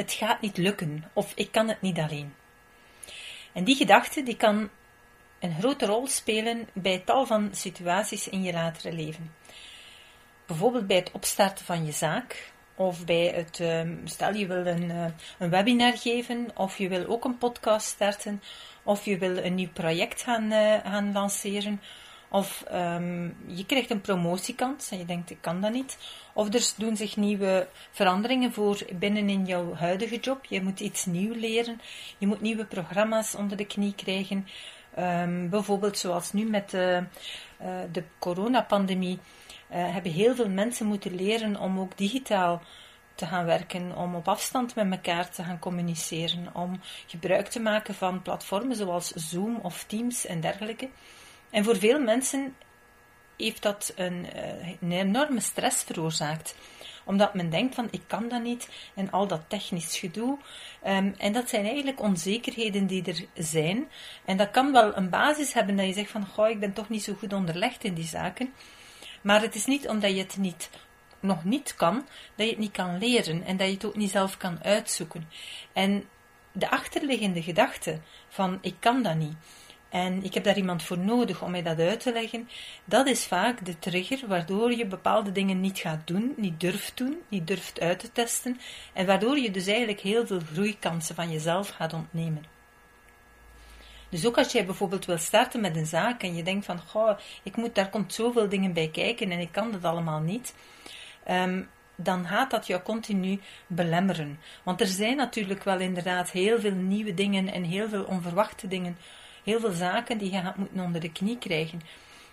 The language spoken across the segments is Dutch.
het gaat niet lukken of ik kan het niet alleen. En die gedachte die kan een grote rol spelen bij tal van situaties in je latere leven. Bijvoorbeeld bij het opstarten van je zaak, of bij het, ehm, stel je wil een, eh, een webinar geven, of je wil ook een podcast starten, of je wil een nieuw project gaan, uh, gaan lanceren, of um, je krijgt een promotiekans en je denkt, ik kan dat niet. Of er doen zich nieuwe veranderingen voor binnen in jouw huidige job. Je moet iets nieuw leren. Je moet nieuwe programma's onder de knie krijgen. Um, bijvoorbeeld zoals nu met de, uh, de coronapandemie. Uh, hebben heel veel mensen moeten leren om ook digitaal te gaan werken, om op afstand met elkaar te gaan communiceren, om gebruik te maken van platformen zoals Zoom of Teams en dergelijke. En voor veel mensen heeft dat een, eh, een enorme stress veroorzaakt omdat men denkt van ik kan dat niet en al dat technisch gedoe. Um, en dat zijn eigenlijk onzekerheden die er zijn. En dat kan wel een basis hebben dat je zegt van goh, ik ben toch niet zo goed onderlegd in die zaken. Maar het is niet omdat je het niet, nog niet kan, dat je het niet kan leren en dat je het ook niet zelf kan uitzoeken. En de achterliggende gedachte van ik kan dat niet en ik heb daar iemand voor nodig om mij dat uit te leggen. Dat is vaak de trigger waardoor je bepaalde dingen niet gaat doen, niet durft doen, niet durft uit te testen. En waardoor je dus eigenlijk heel veel groeikansen van jezelf gaat ontnemen. Dus ook als jij bijvoorbeeld wil starten met een zaak en je denkt van, goh, ik moet, daar komt zoveel dingen bij kijken en ik kan dat allemaal niet. Um, dan gaat dat jou continu belemmeren. Want er zijn natuurlijk wel inderdaad heel veel nieuwe dingen en heel veel onverwachte dingen heel veel zaken die je gaat moeten onder de knie krijgen.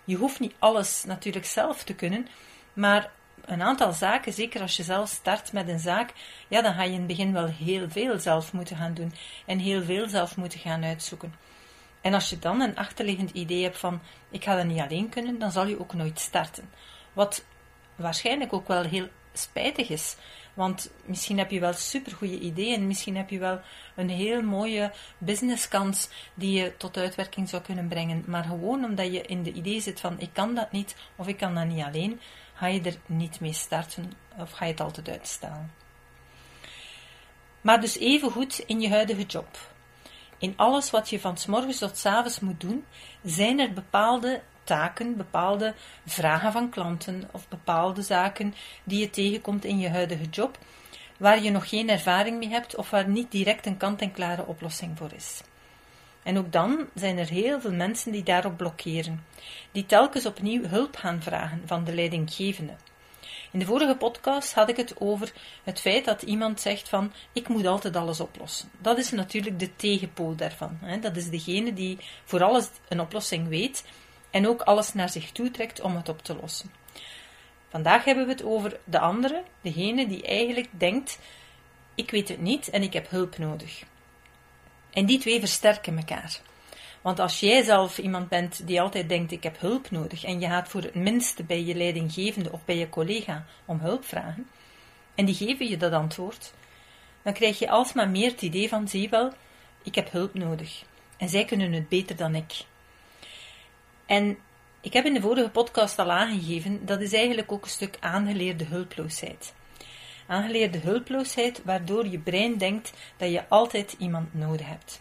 Je hoeft niet alles natuurlijk zelf te kunnen, maar een aantal zaken, zeker als je zelf start met een zaak, ja, dan ga je in het begin wel heel veel zelf moeten gaan doen en heel veel zelf moeten gaan uitzoeken. En als je dan een achterliggend idee hebt van ik ga dat niet alleen kunnen, dan zal je ook nooit starten. Wat waarschijnlijk ook wel heel spijtig is. Want misschien heb je wel supergoeie ideeën, misschien heb je wel een heel mooie businesskans die je tot uitwerking zou kunnen brengen. Maar gewoon omdat je in de idee zit van ik kan dat niet of ik kan dat niet alleen, ga je er niet mee starten of ga je het altijd uitstellen. Maar dus even goed in je huidige job. In alles wat je van s morgens tot s avonds moet doen, zijn er bepaalde taken, bepaalde vragen van klanten of bepaalde zaken die je tegenkomt in je huidige job, waar je nog geen ervaring mee hebt of waar niet direct een kant-en-klare oplossing voor is. En ook dan zijn er heel veel mensen die daarop blokkeren, die telkens opnieuw hulp gaan vragen van de leidinggevende. In de vorige podcast had ik het over het feit dat iemand zegt van ik moet altijd alles oplossen. Dat is natuurlijk de tegenpool daarvan. Dat is degene die voor alles een oplossing weet en ook alles naar zich toe trekt om het op te lossen. Vandaag hebben we het over de andere, degene die eigenlijk denkt: ik weet het niet en ik heb hulp nodig. En die twee versterken elkaar. Want als jij zelf iemand bent die altijd denkt: ik heb hulp nodig, en je gaat voor het minste bij je leidinggevende of bij je collega om hulp vragen, en die geven je dat antwoord, dan krijg je alsmaar meer het idee van: zie wel, ik heb hulp nodig. En zij kunnen het beter dan ik. En ik heb in de vorige podcast al aangegeven, dat is eigenlijk ook een stuk aangeleerde hulploosheid. Aangeleerde hulploosheid waardoor je brein denkt dat je altijd iemand nodig hebt.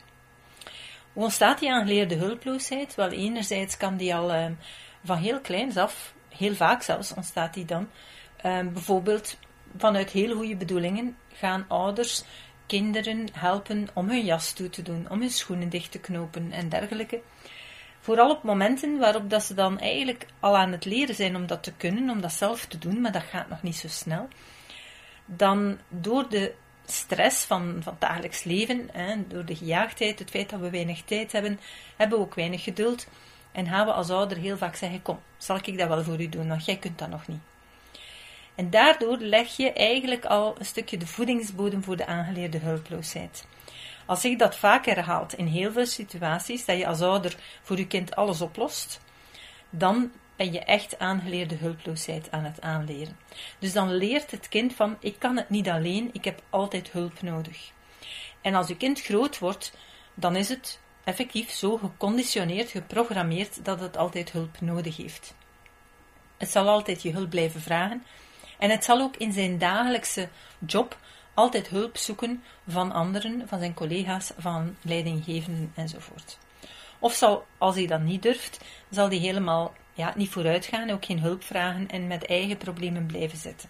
Hoe ontstaat die aangeleerde hulploosheid? Wel, enerzijds kan die al uh, van heel kleins af, heel vaak zelfs ontstaat die dan, uh, bijvoorbeeld vanuit heel goede bedoelingen gaan ouders kinderen helpen om hun jas toe te doen, om hun schoenen dicht te knopen en dergelijke. Vooral op momenten waarop dat ze dan eigenlijk al aan het leren zijn om dat te kunnen, om dat zelf te doen, maar dat gaat nog niet zo snel. Dan door de stress van, van het dagelijks leven, hè, door de gejaagdheid, het feit dat we weinig tijd hebben, hebben we ook weinig geduld. En gaan we als ouder heel vaak zeggen: Kom, zal ik dat wel voor u doen, want jij kunt dat nog niet. En daardoor leg je eigenlijk al een stukje de voedingsbodem voor de aangeleerde hulploosheid. Als ik dat vaak herhaalt in heel veel situaties, dat je als ouder voor je kind alles oplost, dan ben je echt aangeleerde hulploosheid aan het aanleren. Dus dan leert het kind van, ik kan het niet alleen, ik heb altijd hulp nodig. En als je kind groot wordt, dan is het effectief zo geconditioneerd, geprogrammeerd, dat het altijd hulp nodig heeft. Het zal altijd je hulp blijven vragen en het zal ook in zijn dagelijkse job altijd hulp zoeken van anderen, van zijn collega's, van leidinggevenden enzovoort. Of zal, als hij dat niet durft, zal hij helemaal ja, niet vooruit gaan, ook geen hulp vragen en met eigen problemen blijven zitten.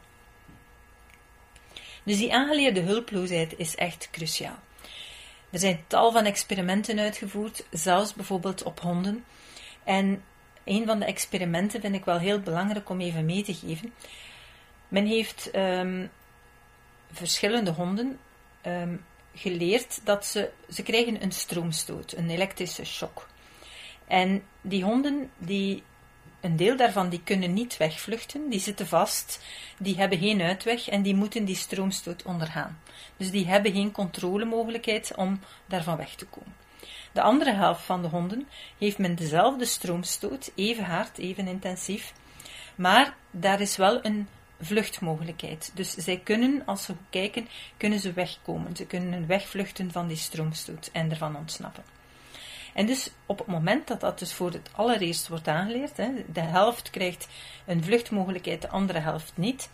Dus die aangeleerde hulploosheid is echt cruciaal. Er zijn tal van experimenten uitgevoerd, zelfs bijvoorbeeld op honden. En een van de experimenten vind ik wel heel belangrijk om even mee te geven. Men heeft um, verschillende honden um, geleerd dat ze, ze krijgen een stroomstoot, een elektrische shock. En die honden, die, een deel daarvan, die kunnen niet wegvluchten, die zitten vast, die hebben geen uitweg en die moeten die stroomstoot ondergaan. Dus die hebben geen controlemogelijkheid om daarvan weg te komen. De andere helft van de honden heeft men dezelfde stroomstoot, even hard, even intensief, maar daar is wel een vluchtmogelijkheid. Dus zij kunnen, als ze kijken, kunnen ze wegkomen. Ze kunnen wegvluchten van die stroomstoot en ervan ontsnappen. En dus op het moment dat dat dus voor het allereerst wordt aangeleerd, hè, de helft krijgt een vluchtmogelijkheid, de andere helft niet.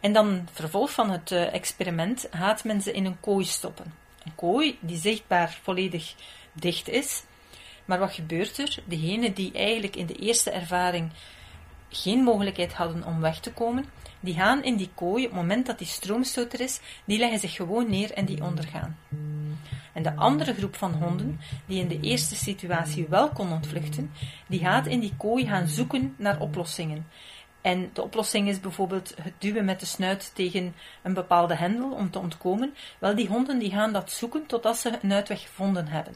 En dan vervolg van het uh, experiment gaat men ze in een kooi stoppen. Een kooi die zichtbaar volledig dicht is. Maar wat gebeurt er? Degenen die eigenlijk in de eerste ervaring geen mogelijkheid hadden om weg te komen, die gaan in die kooi, op het moment dat die stroomstoot er is, die leggen zich gewoon neer en die ondergaan. En de andere groep van honden, die in de eerste situatie wel kon ontvluchten, die gaat in die kooi gaan zoeken naar oplossingen. En de oplossing is bijvoorbeeld het duwen met de snuit tegen een bepaalde hendel om te ontkomen. Wel, die honden die gaan dat zoeken totdat ze een uitweg gevonden hebben.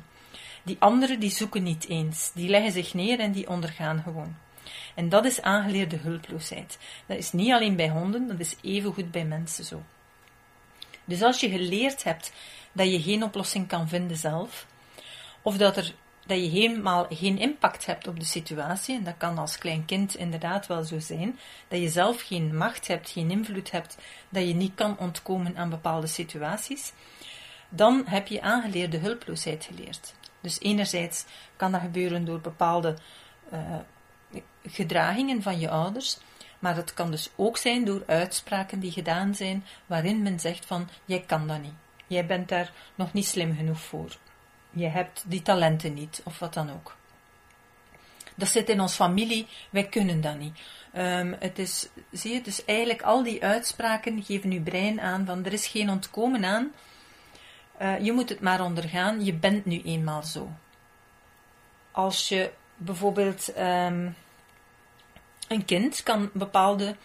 Die anderen die zoeken niet eens. Die leggen zich neer en die ondergaan gewoon. En dat is aangeleerde hulploosheid. Dat is niet alleen bij honden, dat is evengoed bij mensen zo. Dus als je geleerd hebt dat je geen oplossing kan vinden zelf, of dat, er, dat je helemaal geen impact hebt op de situatie, en dat kan als klein kind inderdaad wel zo zijn, dat je zelf geen macht hebt, geen invloed hebt, dat je niet kan ontkomen aan bepaalde situaties, dan heb je aangeleerde hulploosheid geleerd. Dus enerzijds kan dat gebeuren door bepaalde uh, gedragingen van je ouders, maar het kan dus ook zijn door uitspraken die gedaan zijn waarin men zegt van jij kan dat niet. Jij bent daar nog niet slim genoeg voor. Je hebt die talenten niet, of wat dan ook. Dat zit in ons familie, wij kunnen dat niet. Um, het is, zie je, dus eigenlijk al die uitspraken geven uw brein aan van er is geen ontkomen aan. Uh, je moet het maar ondergaan, je bent nu eenmaal zo. Als je bijvoorbeeld um, een kind kan bepaalde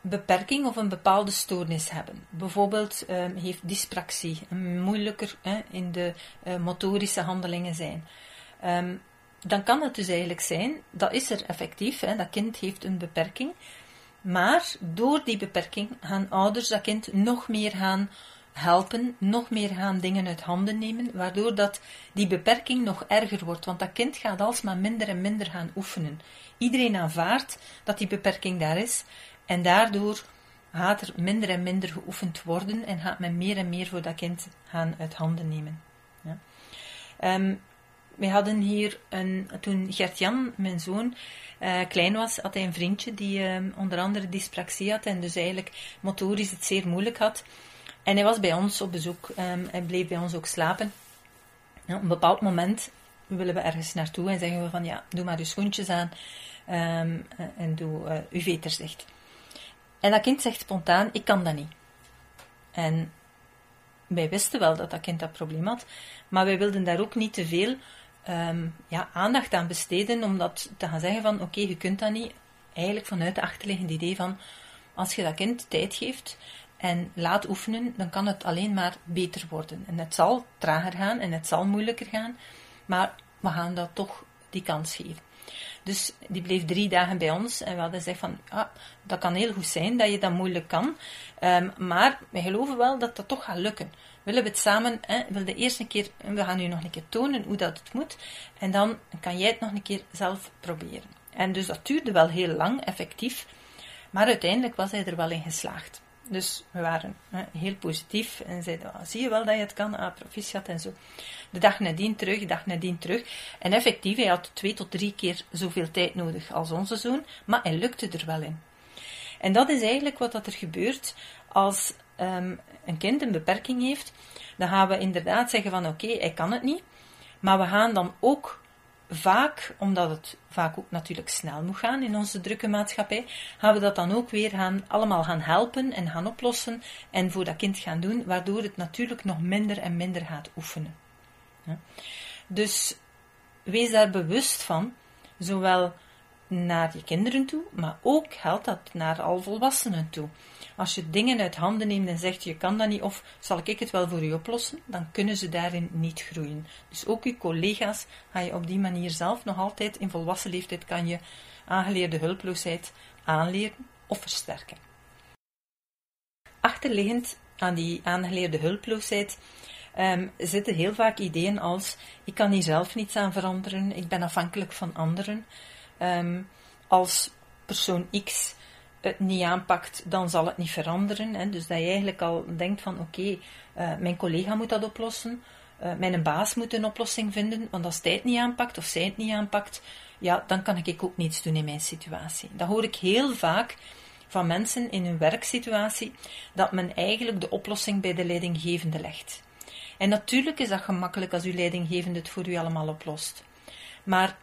beperking of een bepaalde stoornis hebben. Bijvoorbeeld um, heeft dyspraxie, moeilijker in de uh, motorische handelingen zijn. Um, dan kan het dus eigenlijk zijn, dat is er effectief, hè, dat kind heeft een beperking, maar door die beperking gaan ouders dat kind nog meer gaan helpen, nog meer gaan dingen uit handen nemen, waardoor dat die beperking nog erger wordt, want dat kind gaat alsmaar minder en minder gaan oefenen. Iedereen aanvaardt dat die beperking daar is en daardoor gaat er minder en minder geoefend worden en gaat men meer en meer voor dat kind gaan uit handen nemen. Ja. Um, we hadden hier, een, toen Gert-Jan, mijn zoon, uh, klein was, had hij een vriendje die uh, onder andere dyspraxie had en dus eigenlijk motorisch het zeer moeilijk had. En hij was bij ons op bezoek. Um, hij bleef bij ons ook slapen. Op een bepaald moment willen we ergens naartoe en zeggen we van ja, doe maar je schoentjes aan um, en doe uh, uw veters dicht. En dat kind zegt spontaan, ik kan dat niet. En wij wisten wel dat dat kind dat probleem had, maar wij wilden daar ook niet te veel um, ja, aandacht aan besteden, om dat te gaan zeggen van oké, je kunt dat niet. Eigenlijk vanuit de achterliggende idee van als je dat kind tijd geeft en laat oefenen, dan kan het alleen maar beter worden. En het zal trager gaan en het zal moeilijker gaan, maar we gaan dat toch die kans geven. Dus die bleef drie dagen bij ons en we hadden gezegd van, ah, dat kan heel goed zijn dat je dat moeilijk kan, um, maar we geloven wel dat dat toch gaat lukken. Willen we het samen, hè, wil eerste keer, we gaan u nog een keer tonen hoe dat het moet, en dan kan jij het nog een keer zelf proberen. En dus dat duurde wel heel lang, effectief, maar uiteindelijk was hij er wel in geslaagd. Dus we waren hè, heel positief en zeiden, oh, zie je wel dat je het kan, ah, proficiat en zo. De dag nadien terug, de dag nadien terug. En effectief, hij had twee tot drie keer zoveel tijd nodig als onze zoon, maar hij lukte er wel in. En dat is eigenlijk wat dat er gebeurt als um, een kind een beperking heeft. Dan gaan we inderdaad zeggen van oké, hij kan het niet. Maar we gaan dan ook vaak, omdat het vaak ook natuurlijk snel moet gaan in onze drukke maatschappij, gaan we dat dan ook weer gaan, allemaal gaan helpen en gaan oplossen en voor dat kind gaan doen, waardoor het natuurlijk nog minder en minder gaat oefenen. Dus wees daar bewust van, zowel naar je kinderen toe, maar ook geldt dat naar al volwassenen toe. Als je dingen uit handen neemt en zegt je kan dat niet of zal ik het wel voor u oplossen, dan kunnen ze daarin niet groeien. Dus ook uw collega's ga je op die manier zelf nog altijd in volwassen leeftijd kan je aangeleerde hulploosheid aanleren of versterken. Achterliggend aan die aangeleerde hulploosheid um, zitten heel vaak ideeën als ik kan hier zelf niets aan veranderen, ik ben afhankelijk van anderen. Um, als persoon X het niet aanpakt, dan zal het niet veranderen. Hè. Dus dat je eigenlijk al denkt van oké, uh, mijn collega moet dat oplossen, uh, mijn baas moet een oplossing vinden, want als hij het niet aanpakt of zij het niet aanpakt, ja, dan kan ik ook niets doen in mijn situatie. Dat hoor ik heel vaak van mensen in hun werksituatie, dat men eigenlijk de oplossing bij de leidinggevende legt. En natuurlijk is dat gemakkelijk als uw leidinggevende het voor u allemaal oplost. Maar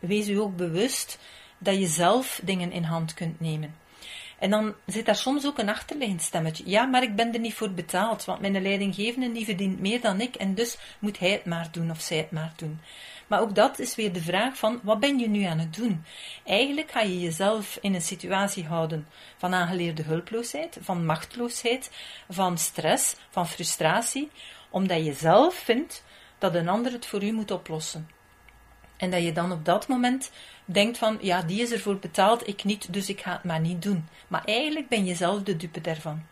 wees u ook bewust dat je zelf dingen in hand kunt nemen. En dan zit daar soms ook een achterliggend stemmetje. Ja, maar ik ben er niet voor betaald, want mijn leidinggevende die verdient meer dan ik en dus moet hij het maar doen of zij het maar doen. Maar ook dat is weer de vraag van, wat ben je nu aan het doen? Eigenlijk ga je jezelf in een situatie houden van aangeleerde hulploosheid, van machteloosheid, van stress, van frustratie, omdat je zelf vindt dat een ander het voor u moet oplossen. En dat je dan op dat moment denkt van, ja, die is ervoor betaald, ik niet, dus ik ga het maar niet doen. Maar eigenlijk ben je zelf de dupe daarvan.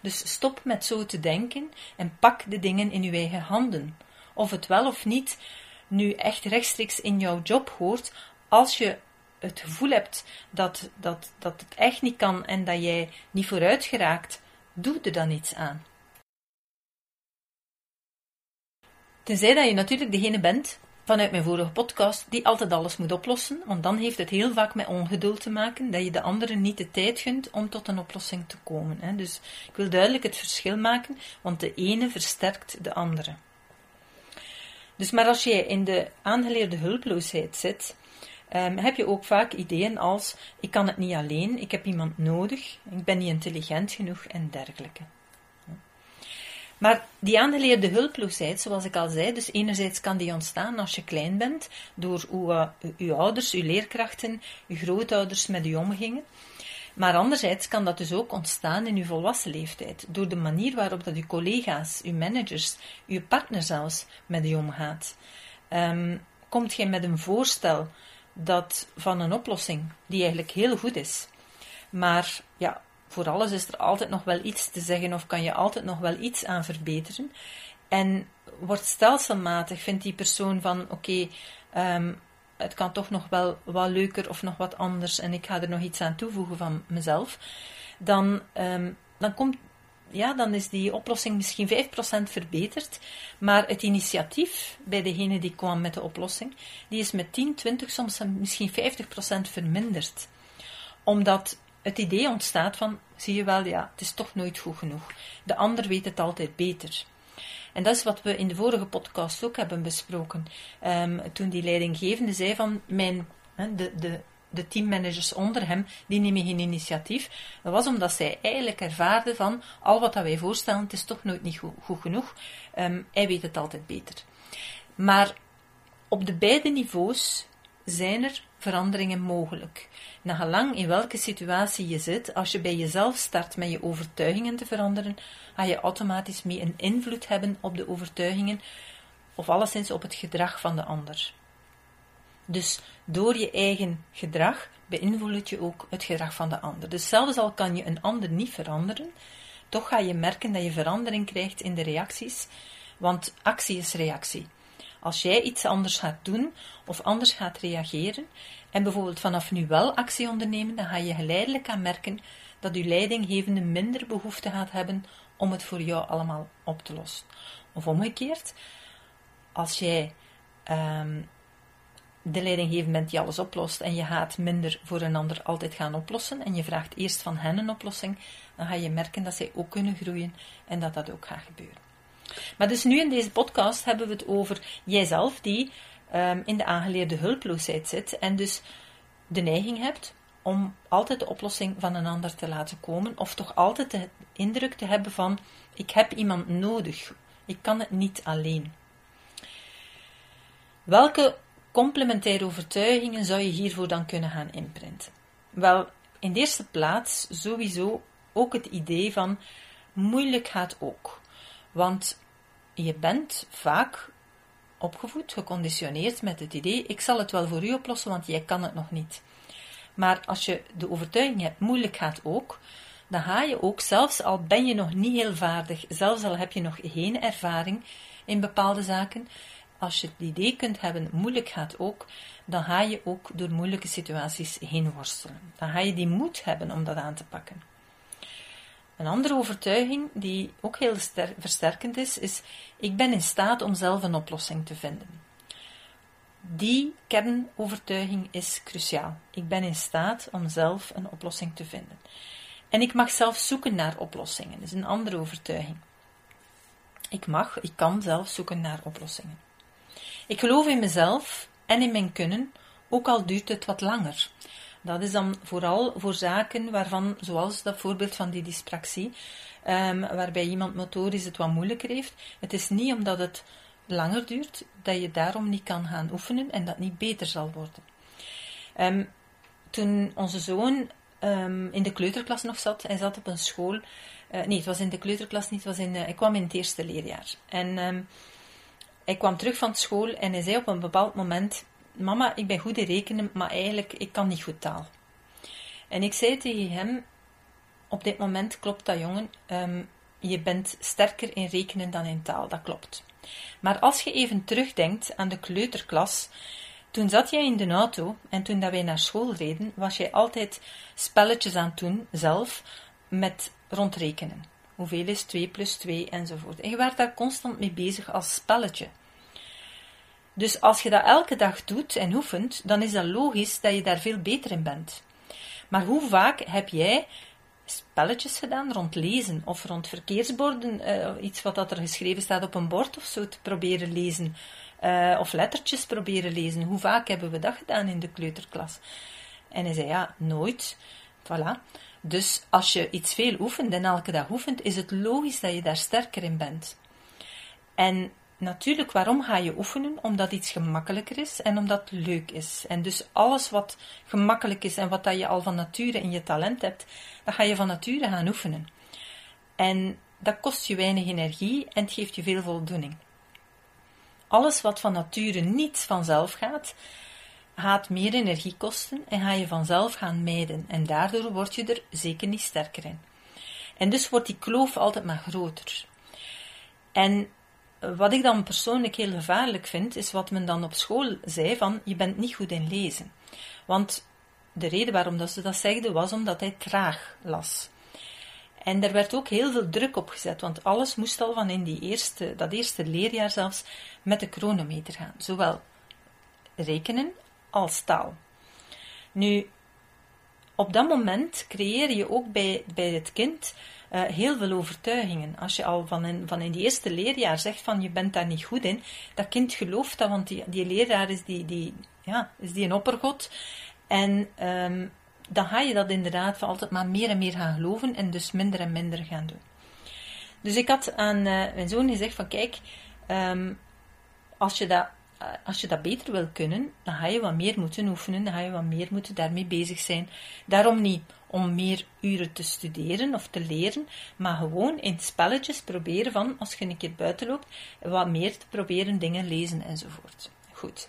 Dus stop met zo te denken en pak de dingen in je eigen handen. Of het wel of niet nu echt rechtstreeks in jouw job hoort, als je het gevoel hebt dat, dat, dat het echt niet kan en dat jij niet vooruit geraakt, doe er dan iets aan. Tenzij dat je natuurlijk degene bent vanuit mijn vorige podcast, die altijd alles moet oplossen, want dan heeft het heel vaak met ongeduld te maken, dat je de anderen niet de tijd gunt om tot een oplossing te komen. Hè. Dus ik wil duidelijk het verschil maken, want de ene versterkt de andere. Dus maar als je in de aangeleerde hulploosheid zit, um, heb je ook vaak ideeën als: ik kan het niet alleen, ik heb iemand nodig, ik ben niet intelligent genoeg en dergelijke. Maar die aangeleerde hulploosheid, zoals ik al zei, dus enerzijds kan die ontstaan als je klein bent, door hoe uh, uw ouders, uw leerkrachten, uw grootouders met u omgingen. Maar anderzijds kan dat dus ook ontstaan in uw volwassen leeftijd, door de manier waarop dat uw collega's, uw managers, uw partner zelfs met u omgaat. Um, komt gij met een voorstel dat van een oplossing die eigenlijk heel goed is, maar ja, voor alles is er altijd nog wel iets te zeggen of kan je altijd nog wel iets aan verbeteren. En wordt stelselmatig, vindt die persoon van oké, ehm, het kan toch nog wel wat leuker of nog wat anders en ik ga er nog iets aan toevoegen van mezelf, dan, um, dan, komt, ja, dan is die oplossing misschien 5% verbeterd, maar het initiatief bij degene die kwam met de oplossing, die is met 10, 20, soms misschien 50% verminderd. Omdat het idee ontstaat van, zie je wel, ja, het is toch nooit goed genoeg. De ander weet het altijd beter. En dat is wat we in de vorige podcast ook hebben besproken. Um, toen die leidinggevende zei van, mijn, de, de, de teammanagers onder hem, die nemen geen initiatief. Dat was omdat zij eigenlijk ervaarde van, al wat dat wij voorstellen, het is toch nooit niet goed, genoeg. Um, hij weet het altijd beter. Maar op de beide niveaus zijn er veranderingen mogelijk. Nagelang in welke situatie je zit, als je bij jezelf start met je overtuigingen te veranderen, ga je automatisch mee een invloed hebben op de overtuigingen of alleszins op het gedrag van de ander. Dus door je eigen gedrag beïnvloed je ook het gedrag van de ander. Dus zelfs al kan je een ander niet veranderen, toch ga je merken dat je verandering krijgt in de reacties, want actie is reactie. Als jij iets anders gaat doen of anders gaat reageren en bijvoorbeeld vanaf nu wel actie ondernemen, dan ga je geleidelijk aan merken dat je leidinggevende minder behoefte gaat hebben om het voor jou allemaal op te lossen. Of omgekeerd, als jij um, de leidinggevende bent die alles oplost en je gaat minder voor een ander altijd gaan oplossen en je vraagt eerst van hen een oplossing, dan ga je merken dat zij ook kunnen groeien en dat dat ook gaat gebeuren. Maar dus nu in deze podcast hebben we het over jijzelf die um, in de aangeleerde hulploosheid zit en dus de neiging hebt om altijd de oplossing van een ander te laten komen, of toch altijd de indruk te hebben van ik heb iemand nodig, ik kan het niet alleen. Welke complementaire overtuigingen zou je hiervoor dan kunnen gaan imprinten? Wel, in de eerste plaats sowieso ook het idee van moeilijk gaat ook. Want je bent vaak opgevoed, geconditioneerd met het idee: ik zal het wel voor u oplossen, want jij kan het nog niet. Maar als je de overtuiging hebt, moeilijk gaat ook, dan ga je ook, zelfs al ben je nog niet heel vaardig, zelfs al heb je nog geen ervaring in bepaalde zaken, als je het idee kunt hebben, moeilijk gaat ook, dan ga je ook door moeilijke situaties heen worstelen. Dan ga je die moed hebben om dat aan te pakken. Een andere overtuiging die ook heel versterkend is, is: ik ben in staat om zelf een oplossing te vinden. Die kernovertuiging is cruciaal. Ik ben in staat om zelf een oplossing te vinden. En ik mag zelf zoeken naar oplossingen. Dat is een andere overtuiging. Ik mag, ik kan zelf zoeken naar oplossingen. Ik geloof in mezelf en in mijn kunnen, ook al duurt het wat langer. Dat is dan vooral voor zaken waarvan, zoals dat voorbeeld van die dyspraxie, um, waarbij iemand motorisch het wat moeilijker heeft. Het is niet omdat het langer duurt, dat je daarom niet kan gaan oefenen en dat niet beter zal worden. Um, toen onze zoon um, in de kleuterklas nog zat, hij zat op een school, uh, nee, het was in de kleuterklas niet, het was in, uh, ik kwam in het eerste leerjaar. En hij kwam terug van school en hij zei op een bepaald moment, mama, ik ben goed in rekenen, maar eigenlijk, ik kan niet goed taal. En ik zei tegen hem, op dit moment klopt dat jongen, um, je bent sterker in rekenen dan in taal, dat klopt. Maar als je even terugdenkt aan de kleuterklas, toen zat jij in de auto en toen dat wij naar school reden, was jij altijd spelletjes aan het doen, zelf, met rondrekenen. Hoeveel is 2 plus 2 enzovoort. En je werd daar constant mee bezig als spelletje. Dus als je dat elke dag doet en oefent, dan is dat logisch dat je daar veel beter in bent. Maar hoe vaak heb jij spelletjes gedaan rond lezen of rond verkeersborden, uh, iets wat dat er geschreven staat op een bord of zo, te proberen lezen, uh, of lettertjes proberen lezen. Hoe vaak hebben we dat gedaan in de kleuterklas? En hij zei, ja, nooit. Voilà. Dus als je iets veel oefent en elke dag oefent, is het logisch dat je daar sterker in bent. En natuurlijk, waarom ga je oefenen? Omdat iets gemakkelijker is en omdat het leuk is. En dus alles wat gemakkelijk is en wat dat je al van nature in je talent hebt, dat ga je van nature gaan oefenen. En dat kost je weinig energie en het geeft je veel voldoening. Alles wat van nature niet vanzelf gaat, gaat meer energie kosten en ga je vanzelf gaan mijden. En daardoor word je er zeker niet sterker in. En dus wordt die kloof altijd maar groter. En wat ik dan persoonlijk heel gevaarlijk vind, is wat men dan op school zei van, je bent niet goed in lezen. Want de reden waarom dat ze dat zegden, was omdat hij traag las. En er werd ook heel veel druk op gezet, want alles moest al van in die eerste, dat eerste leerjaar zelfs met de chronometer gaan. Zowel rekenen als taal. Nu, op dat moment creëer je ook bij, bij het kind uh, heel veel overtuigingen. Als je al van in, van in die eerste leerjaar zegt van je bent daar niet goed in, dat kind gelooft dat, want die, die leraar is die, die, ja, is die een oppergod. En um, dan ga je dat inderdaad altijd maar meer en meer gaan geloven en dus minder en minder gaan doen. Dus ik had aan uh, mijn zoon gezegd van kijk, um, als je dat eh, als je dat beter wil kunnen, dan ga je wat meer moeten oefenen, dan ga je wat meer moeten daarmee bezig zijn. Daarom niet om meer uren te studeren of te leren, maar gewoon in spelletjes proberen van, als je een keer buiten loopt, wat meer te proberen dingen lezen enzovoort. Goed.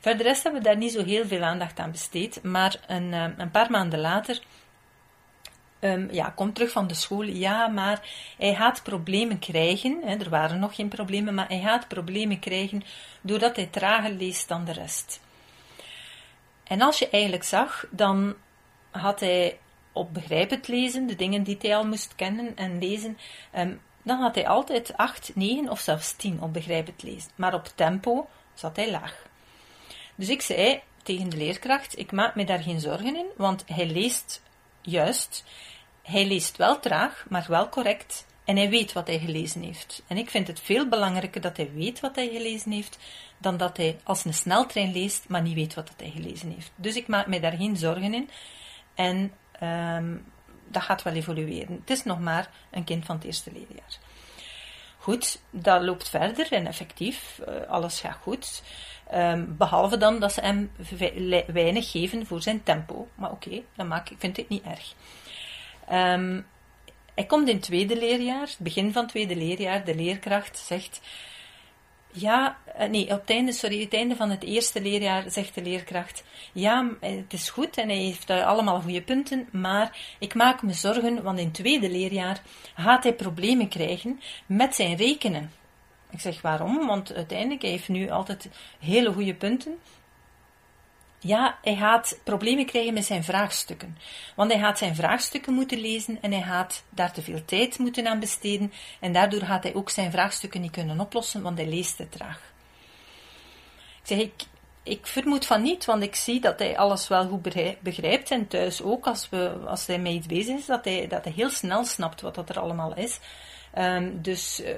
Verder rest hebben we daar niet zo heel veel aandacht aan besteed, maar een, eh, een paar maanden later um, ja, komt terug van de school. Ja, maar hij gaat problemen krijgen. Hè, er waren nog geen problemen, maar hij gaat problemen krijgen doordat hij trager leest dan de rest. En als je eigenlijk zag, dan had hij op begrijpend lezen, de dingen die hij al moest kennen en lezen, um, dan had hij altijd 8, 9 of zelfs 10 op begrijpend lezen. Maar op tempo zat hij laag. Dus ik zei tegen de leerkracht: Ik maak me daar geen zorgen in, want hij leest juist. Hij leest wel traag, maar wel correct. En hij weet wat hij gelezen heeft. En ik vind het veel belangrijker dat hij weet wat hij gelezen heeft, dan dat hij als een sneltrein leest, maar niet weet wat hij gelezen heeft. Dus ik maak mij daar geen zorgen in. En um, dat gaat wel evolueren. Het is nog maar een kind van het eerste leerjaar. Goed, dat loopt verder en effectief, uh, alles gaat goed. Um, behalve dan dat ze hem weinig geven voor zijn tempo. Maar oké, okay, dat maak ik, vind ik niet erg. Um, hij komt in het tweede leerjaar, begin van het tweede leerjaar, de leerkracht zegt ja, eh, nee, op het einde, sorry, het einde van het eerste leerjaar zegt de leerkracht: Ja, het is goed en hij heeft allemaal goede punten, maar ik maak me zorgen, want in het tweede leerjaar gaat hij problemen krijgen met zijn rekenen. Ik zeg waarom? Want uiteindelijk hij heeft nu altijd hele goede punten, ja, hij gaat problemen krijgen met zijn vraagstukken. Want hij gaat zijn vraagstukken moeten lezen en hij gaat daar te veel tijd moeten aan besteden. En daardoor gaat hij ook zijn vraagstukken niet kunnen oplossen, want hij leest te traag. Ik zeg, ik, ik vermoed van niet, want ik zie dat hij alles wel goed begrijpt. En thuis ook, als, we, als hij met iets bezig is, dat hij, dat hij heel snel snapt wat dat er allemaal is. Um, dus uh,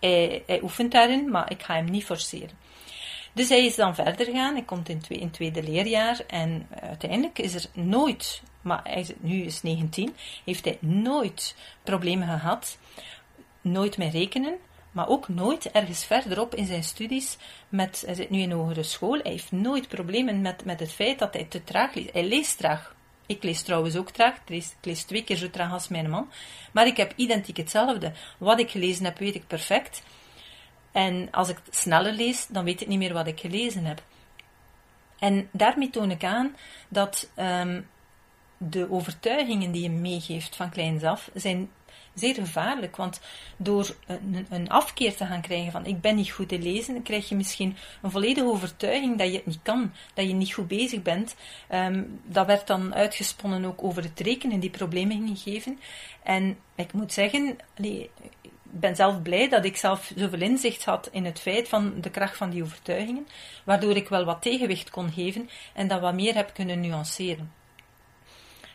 hij, hij oefent daarin, maar ik ga hem niet forceren. Dus hij is dan verder gegaan, hij komt in het tweede leerjaar en uiteindelijk is er nooit, maar hij is, nu is 19, heeft hij nooit problemen gehad, nooit met rekenen, maar ook nooit ergens verderop in zijn studies. Met, hij zit nu in hogere school, hij heeft nooit problemen met, met het feit dat hij te traag leest. Hij leest traag. Ik lees trouwens ook traag, ik lees, twee keer zo traag als mijn man, maar ik heb identiek hetzelfde. Wat ik gelezen heb, weet ik perfect. En als ik sneller lees, dan weet ik niet meer wat ik gelezen heb. En daarmee toon ik aan dat um, de overtuigingen die je meegeeft van kleins af zijn zeer gevaarlijk. Want door een, een, afkeer te gaan krijgen van ik ben niet goed te lezen, krijg je misschien een volledige overtuiging dat je het niet kan, dat je niet goed bezig bent. Um, dat werd dan uitgesponnen ook over het rekenen, die problemen geven. En ik moet zeggen, ik ben zelf blij dat ik zelf zoveel inzicht had in het feit van de kracht van die overtuigingen, waardoor ik wel wat tegenwicht kon geven en dat wat meer heb kunnen nuanceren.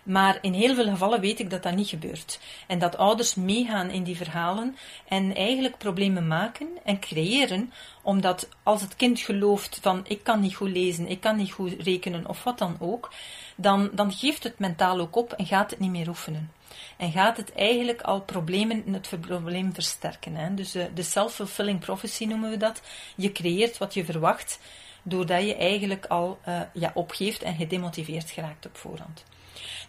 Maar in heel veel gevallen weet ik dat dat niet gebeurt. En dat ouders meegaan in die verhalen en eigenlijk problemen maken en creëren, omdat als het kind gelooft van ik kan niet goed lezen, ik kan niet goed rekenen of wat dan ook, dan, dan geeft het mentaal ook op en gaat het niet meer oefenen. En gaat het eigenlijk al problemen, het probleem versterken. Hè? Dus de, de self-fulfilling prophecy noemen we dat. Je creëert wat je verwacht, doordat je eigenlijk al uh, ja, opgeeft en gedemotiveerd geraakt op voorhand.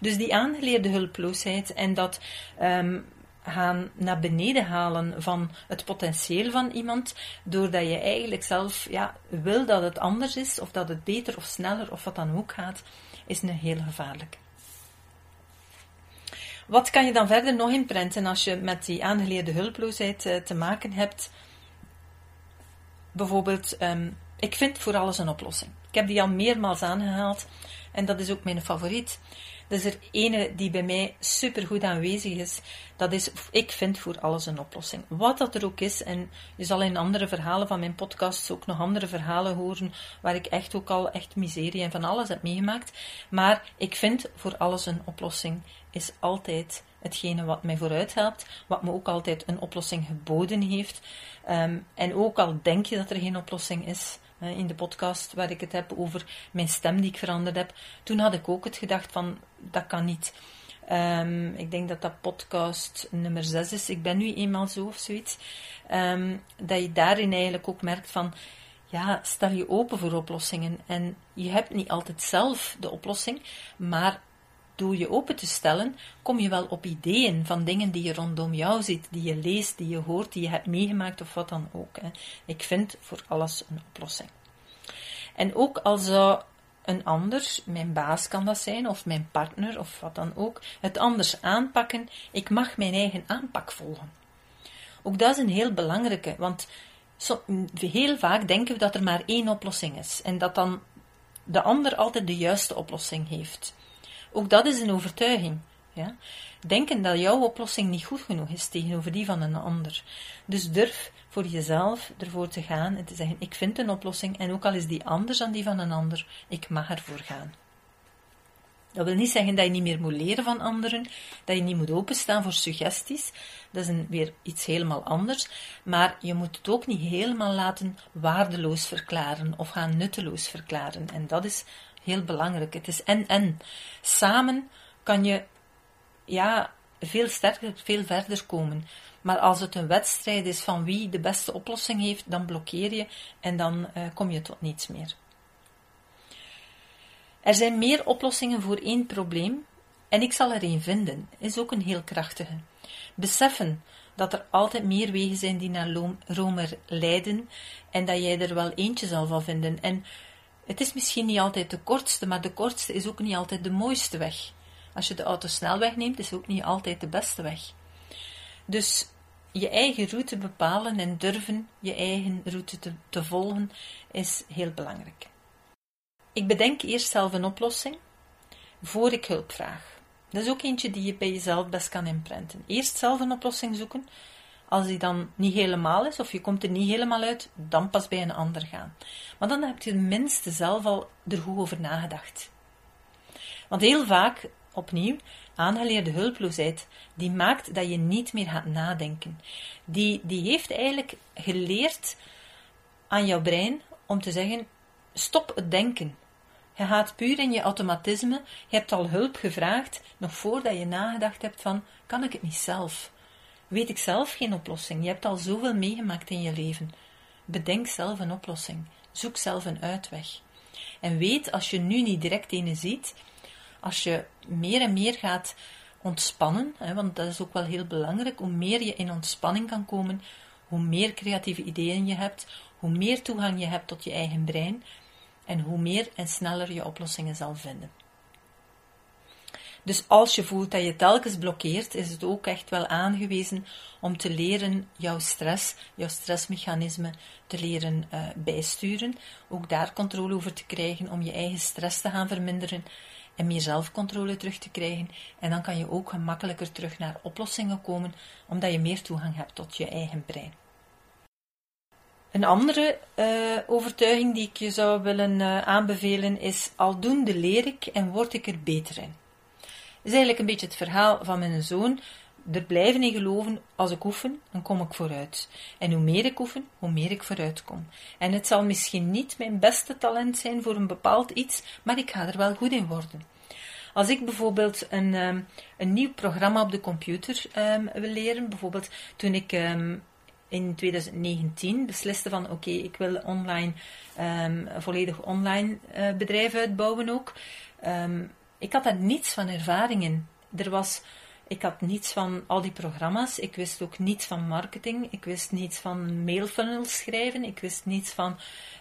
Dus die aangeleerde hulploosheid en dat um, gaan naar beneden halen van het potentieel van iemand, doordat je eigenlijk zelf ja, wil dat het anders is, of dat het beter of sneller of wat dan ook gaat, is een heel gevaarlijk. Wat kan je dan verder nog inprenten als je met die aangeleerde hulploosheid uh, te maken hebt? Bijvoorbeeld, um, ik vind voor alles een oplossing. Ik heb die al meermaals aangehaald en dat is ook mijn favoriet. Is er ene die bij mij supergoed aanwezig is. Dat is, ik vind voor alles een oplossing. Wat dat er ook is, en je zal in andere verhalen van mijn podcasts ook nog andere verhalen horen, waar ik echt ook al echt miserie en van alles heb meegemaakt. Maar ik vind voor alles een oplossing is altijd hetgene wat mij vooruit helpt, wat me ook altijd een oplossing geboden heeft. Um, en ook al denk je dat er geen oplossing is, in de podcast waar ik het heb over mijn stem die ik veranderd heb, toen had ik ook het gedacht van, dat kan niet. Um, ik denk dat dat podcast nummer 6 is. Ik ben nu eenmaal zo of zoiets. Um, dat je daarin eigenlijk ook merkt van, ja, stel je open voor oplossingen. En je hebt niet altijd zelf de oplossing, maar door je open te stellen, kom je wel op ideeën van dingen die je rondom jou ziet, die je leest, die je hoort, die je hebt meegemaakt of wat dan ook. Hè. Ik vind voor alles een oplossing. En ook al zou een ander, mijn baas kan dat zijn, of mijn partner, of wat dan ook, het anders aanpakken, ik mag mijn eigen aanpak volgen. Ook dat is een heel belangrijke, want heel vaak denken we dat er maar één oplossing is en dat dan de ander altijd de juiste oplossing heeft. Ook dat is een overtuiging. Ja? Denken dat jouw oplossing niet goed genoeg is tegenover die van een ander. Dus durf voor jezelf ervoor te gaan en te zeggen: Ik vind een oplossing en ook al is die anders dan die van een ander, ik mag ervoor gaan. Dat wil niet zeggen dat je niet meer moet leren van anderen, dat je niet moet openstaan voor suggesties. Dat is weer iets helemaal anders. Maar je moet het ook niet helemaal laten waardeloos verklaren of gaan nutteloos verklaren. En dat is heel belangrijk. Het is en-en. Samen kan je ja, veel sterker, veel verder komen. Maar als het een wedstrijd is van wie de beste oplossing heeft, dan blokkeer je en dan uh, kom je tot niets meer. Er zijn meer oplossingen voor één probleem en ik zal er één vinden, is ook een heel krachtige. Beseffen dat er altijd meer wegen zijn die naar Rome leiden en dat jij er wel eentje zal van vinden. En het is misschien niet altijd de kortste, maar de kortste is ook niet altijd de mooiste weg. Als je de autosnelweg neemt, is het ook niet altijd de beste weg. Dus je eigen route bepalen en durven je eigen route te, volgen is heel belangrijk. Ik bedenk eerst zelf een oplossing voor ik hulp vraag. Dat is ook eentje die je bij jezelf best kan inprenten. Eerst zelf een oplossing zoeken. Als die dan niet helemaal is, of je komt er niet helemaal uit, dan pas bij een ander gaan. Maar dan heb je tenminste zelf al er goed over nagedacht. Want heel vaak, opnieuw, aangeleerde hulploosheid, die maakt dat je niet meer gaat nadenken. Die, die heeft eigenlijk geleerd aan jouw brein om te zeggen: stop het denken. Je gaat puur in je automatisme. Je hebt al hulp gevraagd, nog voordat je nagedacht hebt van, kan ik het niet zelf? Weet ik zelf geen oplossing? Je hebt al zoveel meegemaakt in je leven. Bedenk zelf een oplossing. Zoek zelf een uitweg. En weet, als je nu niet direct ene ziet, als je meer en meer gaat ontspannen, hè, want dat is ook wel heel belangrijk, hoe meer je in ontspanning kan komen, hoe meer creatieve ideeën je hebt, hoe meer toegang je hebt tot je eigen brein, en hoe meer en sneller je oplossingen zal vinden. Dus als je voelt dat je telkens blokkeert, is het ook echt wel aangewezen om te leren jouw stress, jouw stressmechanisme te leren uh, bijsturen. Ook daar controle over te krijgen om je eigen stress te gaan verminderen en meer zelfcontrole terug te krijgen. En dan kan je ook gemakkelijker terug naar oplossingen komen, omdat je meer toegang hebt tot je eigen brein. Een andere uh, overtuiging die ik je zou willen uh, aanbevelen is: aldoende leer ik en word ik er beter in. Is eigenlijk een beetje het verhaal van mijn zoon. Er blijven in geloven, als ik oefen, dan kom ik vooruit. En hoe meer ik oefen, hoe meer ik vooruit kom. En het zal misschien niet mijn beste talent zijn voor een bepaald iets, maar ik ga er wel goed in worden. Als ik bijvoorbeeld een, um, een nieuw programma op de computer um, wil leren, bijvoorbeeld toen ik um, in 2019 besliste van oké, ik wil online, volledig online uh, bedrijf uitbouwen ook. Ik had daar niets van ervaring in. Er was, ik had niets van al die programma's. Ik wist ook niets van marketing. Ik wist niets van mailfunnels schrijven. Ik wist niets van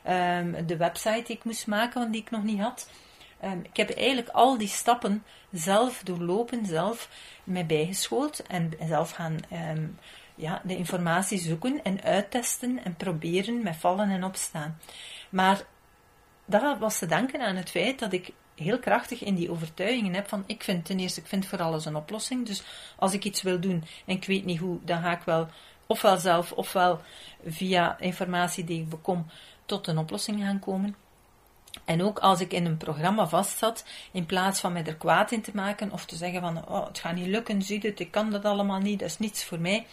um, de website die ik moest maken, want die ik nog niet had. ik heb eigenlijk al die stappen zelf doorlopen, zelf mij bijgeschoold en zelf gaan ja, de informatie zoeken en uittesten en proberen met vallen en opstaan. Maar dat was te danken aan het feit dat ik heel krachtig in die overtuigingen heb van ik vind ten eerste, ik vind voor alles een oplossing. Dus als ik iets wil doen en ik weet niet hoe, dan ga ik wel ofwel zelf ofwel via informatie die ik bekom tot een oplossing gaan komen. En ook als ik in een programma vastzat, in plaats van mij er kwaad in te maken of te zeggen van oh, het gaat niet lukken, zie het, ik kan dat allemaal niet, dat is niets voor mij,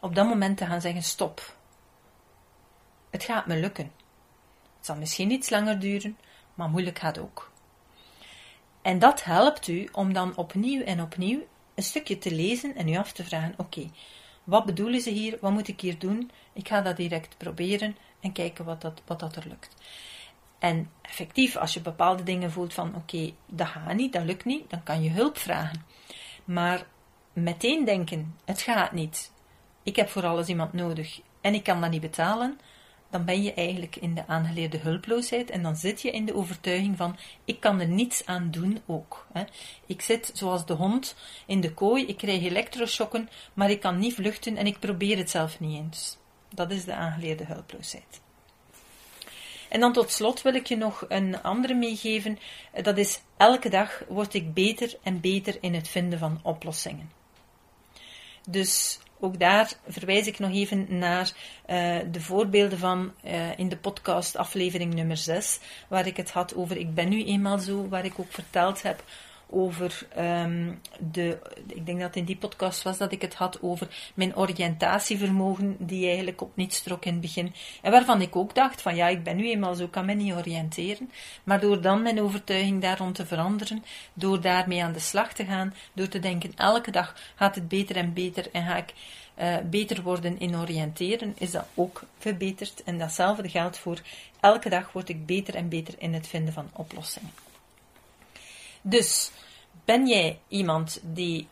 op dat moment te gaan zeggen: stop. Het gaat me lukken. Het zal misschien iets langer duren, maar moeilijk gaat ook. En dat helpt u om dan opnieuw en opnieuw een stukje te lezen en u af te vragen: oké, wat bedoelen ze hier? Wat moet ik hier doen? Ik ga dat direct proberen en kijken wat dat, wat dat er lukt. En effectief, als je bepaalde dingen voelt van oké, dat gaat niet, dat lukt niet, dan kan je hulp vragen. Maar meteen denken, het gaat niet, ik heb voor alles iemand nodig en ik kan dat niet betalen, dan ben je eigenlijk in de aangeleerde hulploosheid en dan zit je in de overtuiging van ik kan er niets aan doen ook. Hè. Ik zit zoals de hond in de kooi, ik krijg elektroshocken, maar ik kan niet vluchten en ik probeer het zelf niet eens. Dat is de aangeleerde hulploosheid. En dan tot slot wil ik je nog een andere meegeven. Dat is elke dag word ik beter en beter in het vinden van oplossingen. Dus ook daar verwijs ik nog even naar uh, de voorbeelden van uh, in de podcast aflevering nummer 6, waar ik het had over ik ben nu eenmaal zo, waar ik ook verteld heb over um, de. Ik denk dat in die podcast was dat ik het had over mijn oriëntatievermogen, die eigenlijk op niets trok in het begin. En waarvan ik ook dacht: van ja, ik ben nu eenmaal zo, kan me niet oriënteren. Maar door dan mijn overtuiging daarom te veranderen, door daarmee aan de slag te gaan, door te denken: elke dag gaat het beter en beter en ga ik. Uh, beter worden in oriënteren, is dat ook verbeterd. En datzelfde geldt voor elke dag word ik beter en beter in het vinden van oplossingen. Dus ben jij iemand die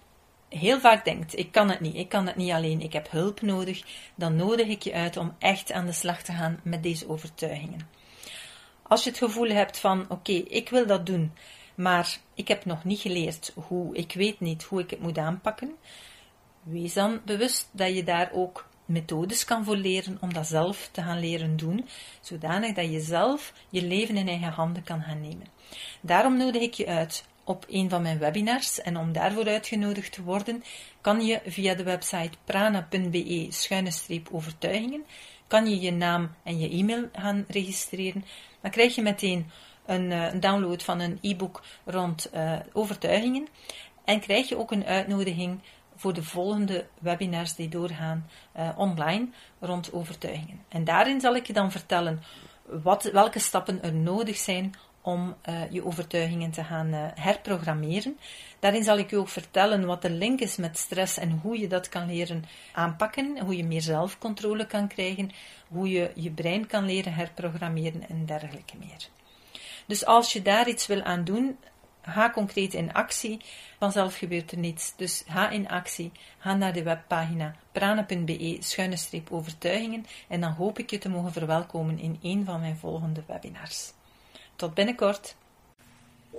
heel vaak denkt: ik kan het niet, ik kan het niet alleen, ik heb hulp nodig, dan nodig ik je uit om echt aan de slag te gaan met deze overtuigingen. Als je het gevoel hebt van: oké, ik wil dat doen, maar ik heb nog niet geleerd hoe, ik weet niet hoe ik het moet aanpakken, wees dan bewust dat je daar ook methodes kan voor leren om dat zelf te gaan leren doen, zodanig dat je zelf je leven in eigen handen kan gaan nemen. Daarom nodig ik je uit op een van mijn webinars en om daarvoor uitgenodigd te worden, kan je via de website prana.be-overtuigingen kan je je naam en je e-mail gaan registreren. Dan krijg je meteen een, eh, een download van een e-book rond uh, overtuigingen en krijg je ook een uitnodiging voor de volgende webinars die doorgaan uh, online rond overtuigingen. En daarin zal ik je dan vertellen wat, welke stappen er nodig zijn om uh, je overtuigingen te gaan uh, herprogrammeren. Daarin zal ik je ook vertellen wat de link is met stress en hoe je dat kan leren aanpakken, hoe je meer zelfcontrole kan krijgen, hoe je je brein kan leren herprogrammeren en dergelijke meer. Dus als je daar iets wil aan doen, ga concreet in actie. Vanzelf gebeurt er niets. Dus ga in actie. Ga naar de webpagina prana.be-overtuigingen en dan hoop ik je te mogen verwelkomen in een van mijn volgende webinars. Tot binnenkort.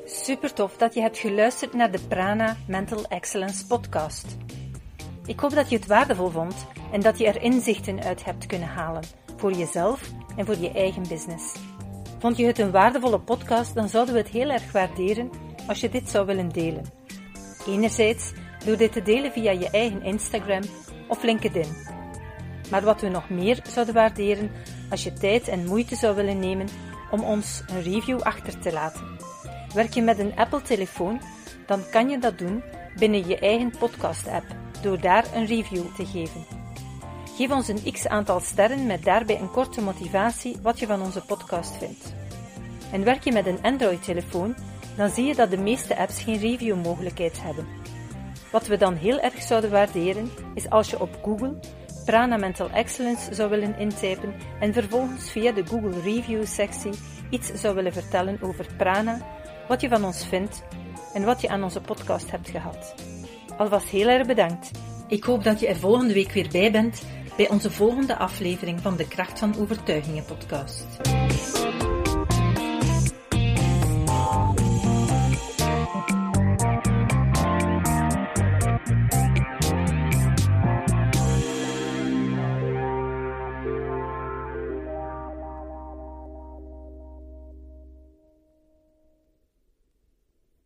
Super tof dat je hebt geluisterd naar de Prana Mental Excellence podcast. Ik hoop dat je het waardevol vond en dat je er inzichten uit hebt kunnen halen voor jezelf en voor je eigen business. Vond je het een waardevolle podcast, dan zouden we het heel erg waarderen als je dit zou willen delen. Enerzijds door dit te delen via je eigen Instagram of LinkedIn. Maar wat we nog meer zouden waarderen als je tijd en moeite zou willen nemen om ons een review achter te laten. Werk je met een Apple-telefoon, dan kan je dat doen binnen je eigen podcast-app door daar een review te geven. Geef ons een x aantal sterren met daarbij een korte motivatie wat je van onze podcast vindt. En werk je met een Android-telefoon, dan zie je dat de meeste apps geen review-mogelijkheid hebben. Wat we dan heel erg zouden waarderen, is als je op Google Prana Mental Excellence zou willen intypen en vervolgens via de Google Review sectie iets zou willen vertellen over Prana, wat je van ons vindt en wat je aan onze podcast hebt gehad. Alvast heel erg bedankt. Ik hoop dat je er volgende week weer bij bent bij onze volgende aflevering van de Kracht van Overtuigingen podcast.